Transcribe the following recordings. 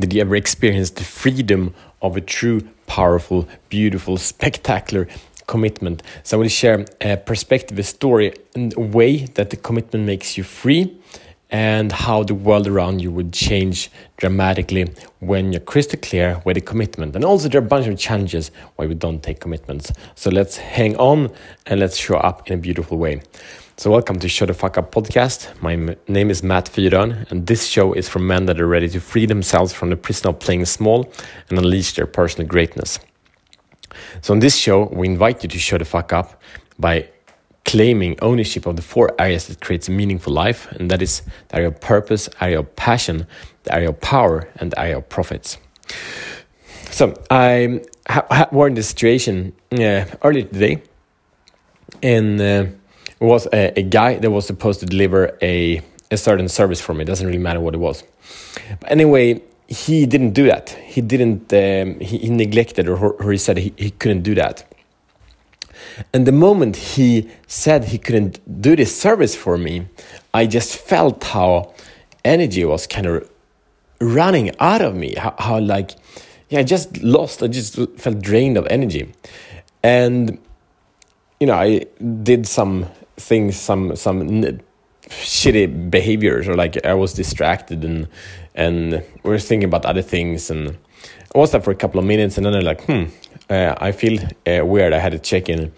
Did you ever experience the freedom of a true, powerful, beautiful, spectacular commitment? So I will share a perspective, a story, and a way that the commitment makes you free and how the world around you would change dramatically when you're crystal clear with a commitment. And also, there are a bunch of challenges why we don't take commitments. So let's hang on and let's show up in a beautiful way. So, welcome to Show the Fuck Up podcast. My name is Matt Fyron, and this show is for men that are ready to free themselves from the prison of playing small and unleash their personal greatness. So, on this show, we invite you to show the fuck up by claiming ownership of the four areas that creates a meaningful life, and that is the area of purpose, area of passion, the area of power, and the area of profits. So I ha- ha- were in this situation uh, earlier today, and uh, was a, a, guy that was supposed to deliver a a certain service for me. It doesn't really matter what it was. But anyway, he didn't do that. He didn't. Um, he, he, neglected, or, or he said he, he couldn't do that. And the moment he said he couldn't do this service for me, I just felt how energy was kind of running out of me. How, how like, yeah, I just lost. I just felt drained of energy. And, you know, I did some things, some, some shitty behaviors or like I was distracted and and we were thinking about other things and I was there for a couple of minutes and then I'm like hmm uh, I feel uh, weird. I had a check in,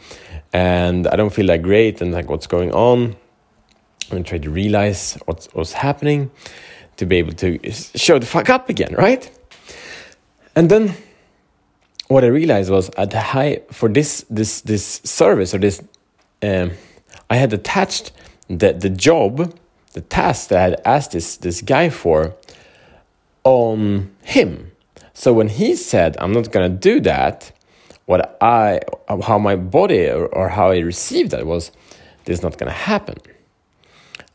and I don't feel that great. And like, what's going on? I'm trying to realize what's what's happening to be able to show the fuck up again, right? And then what I realized was at the high for this this this service or this um, I had attached the the job, the task that I had asked this this guy for on him. So when he said I'm not gonna do that, what I, how my body or, or how I received that was, this is not going to happen.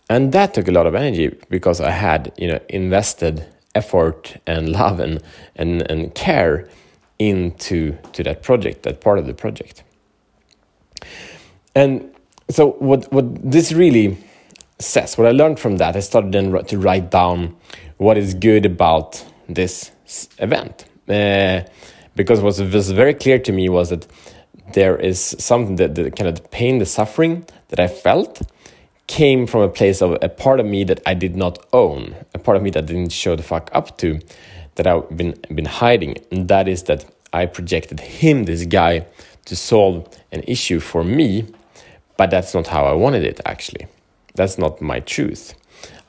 And that took a lot of energy because I had, you know, invested effort and love and, and, and care into to that project, that part of the project. And so what, what this really says, what I learned from that, I started then to write down what is good about this event. Uh, because what was very clear to me was that there is something that the kind of the pain, the suffering that I felt came from a place of a part of me that I did not own, a part of me that didn't show the fuck up to, that I've been been hiding, and that is that I projected him, this guy, to solve an issue for me, but that's not how I wanted it actually. That's not my truth.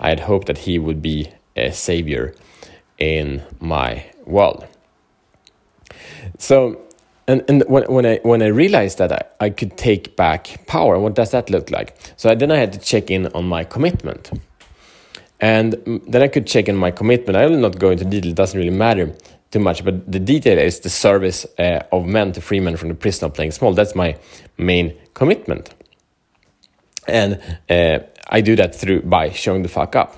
I had hoped that he would be a savior in my world. So, and, and when, when I when I realized that I, I could take back power, what does that look like? So then I had to check in on my commitment, and then I could check in my commitment. I will not go into detail; it doesn't really matter too much. But the detail is the service uh, of men to free men from the prison of playing small. That's my main commitment, and uh, I do that through by showing the fuck up.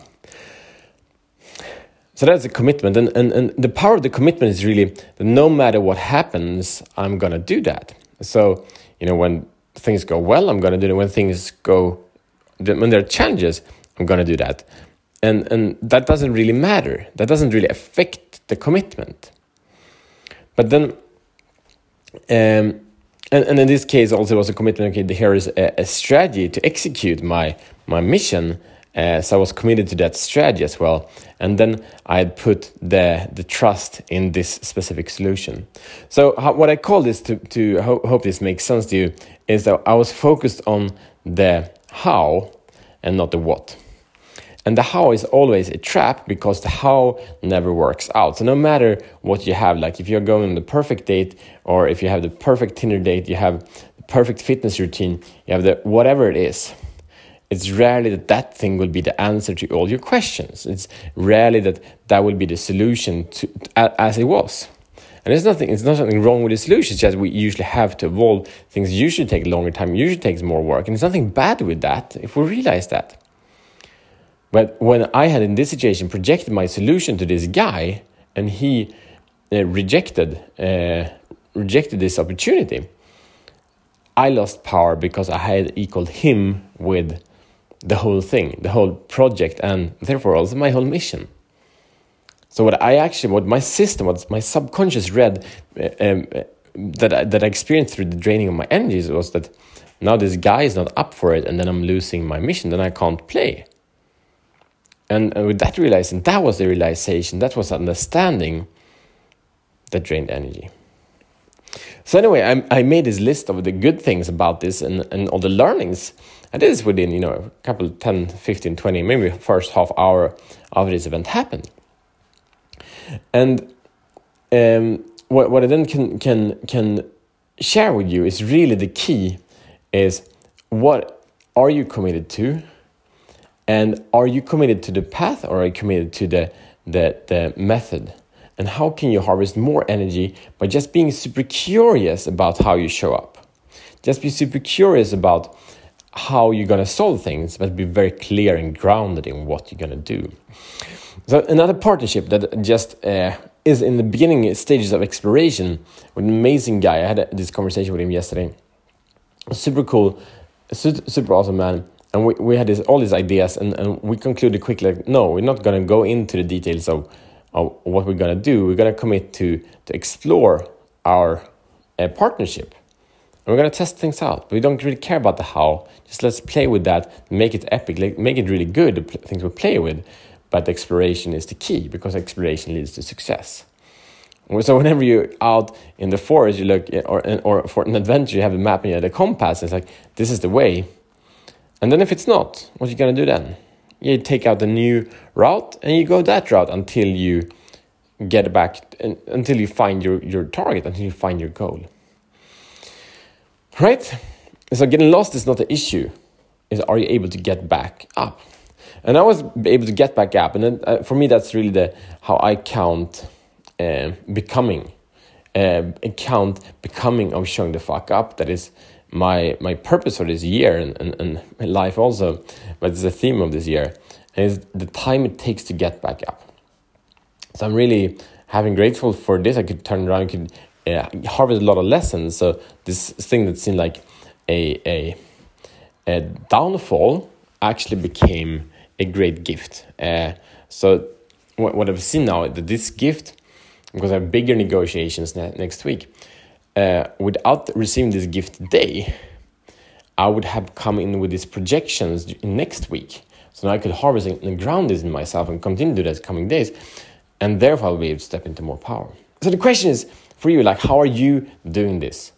So that's a commitment. And, and, and the power of the commitment is really that no matter what happens, I'm going to do that. So, you know, when things go well, I'm going to do it. When things go, when there are challenges, I'm going to do that. And, and that doesn't really matter. That doesn't really affect the commitment. But then, um, and, and in this case, also was a commitment. Okay, here is a, a strategy to execute my my mission uh, so I was committed to that strategy as well. And then I had put the, the trust in this specific solution. So how, what I call this to, to ho hope this makes sense to you is that I was focused on the how and not the what. And the how is always a trap because the how never works out. So no matter what you have, like if you're going on the perfect date or if you have the perfect Tinder date, you have the perfect fitness routine, you have the whatever it is it's rarely that that thing will be the answer to all your questions. It's rarely that that will be the solution to, as it was. And there's nothing, it's not something wrong with the solution. It's just we usually have to evolve. Things usually take longer time, usually takes more work. And there's nothing bad with that if we realize that. But when I had in this situation projected my solution to this guy and he uh, rejected, uh, rejected this opportunity, I lost power because I had equaled him with the whole thing, the whole project, and therefore also my whole mission. So what I actually, what my system, what my subconscious read, uh, um, that I, that I experienced through the draining of my energies was that now this guy is not up for it, and then I'm losing my mission. Then I can't play. And, and with that realizing, that was the realization, that was understanding that drained energy. So anyway, I, I made this list of the good things about this and, and all the learnings. And this within, you know, a couple, 10, 15, 20, maybe first half hour after this event happened. And um, what, what I then can, can, can share with you is really the key is what are you committed to? And are you committed to the path or are you committed to the, the, the method? And how can you harvest more energy by just being super curious about how you show up? Just be super curious about how you're going to solve things, but be very clear and grounded in what you're going to do. So, another partnership that just uh, is in the beginning stages of exploration with an amazing guy. I had this conversation with him yesterday. Super cool, super awesome man and we, we had this, all these ideas and, and we concluded quickly like, no we're not going to go into the details of, of what we're going to do. We're going to commit to to explore our uh, partnership. And we're going to test things out. We don't really care about the how. Just let's play with that make it epic like, make it really good the things we play with. But exploration is the key because exploration leads to success. So whenever you're out in the forest you look or, or for an adventure you have a map and you have a compass it's like this is the way and then if it's not, what are you going to do then? You take out the new route and you go that route until you get back, until you find your, your target, until you find your goal. Right? So getting lost is not the issue. Is are you able to get back up? And I was able to get back up, and then, uh, for me, that's really the how I count uh, becoming. Uh, count becoming of showing the fuck up. That is my my purpose for this year and, and, and life also, but it's the theme of this year, is the time it takes to get back up. So I'm really having grateful for this. I could turn around, could uh, harvest a lot of lessons. So this thing that seemed like a a, a downfall actually became a great gift. Uh, so what, what I've seen now that this gift, because I have bigger negotiations ne next week uh, without receiving this gift today, I would have come in with these projections next week. So now I could harvest and ground this in myself and continue to do that coming days. And therefore, I'll be able to step into more power. So the question is for you, like, how are you doing this?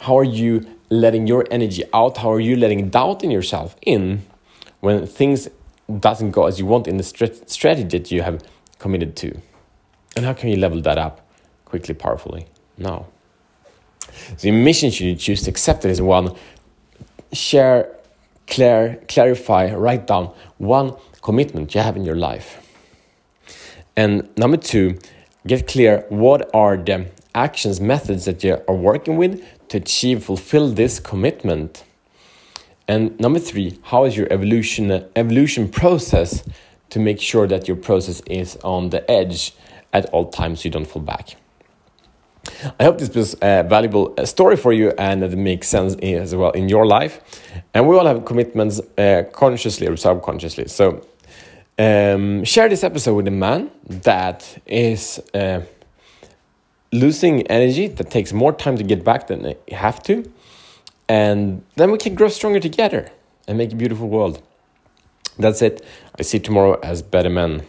How are you letting your energy out? How are you letting doubt in yourself in when things doesn't go as you want in the strategy that you have committed to? And how can you level that up quickly, powerfully? Now. The mission you choose to accept is one, share, clear, clarify, write down one commitment you have in your life. And number two, get clear what are the actions, methods that you are working with to achieve, fulfill this commitment. And number three, how is your evolution evolution process to make sure that your process is on the edge at all times so you don't fall back. I hope this was a valuable uh, story for you and that it makes sense as well in your life. And we all have commitments uh, consciously or subconsciously. So um, share this episode with a man that is uh, losing energy, that takes more time to get back than they have to. And then we can grow stronger together and make a beautiful world. That's it. I see you tomorrow as better men.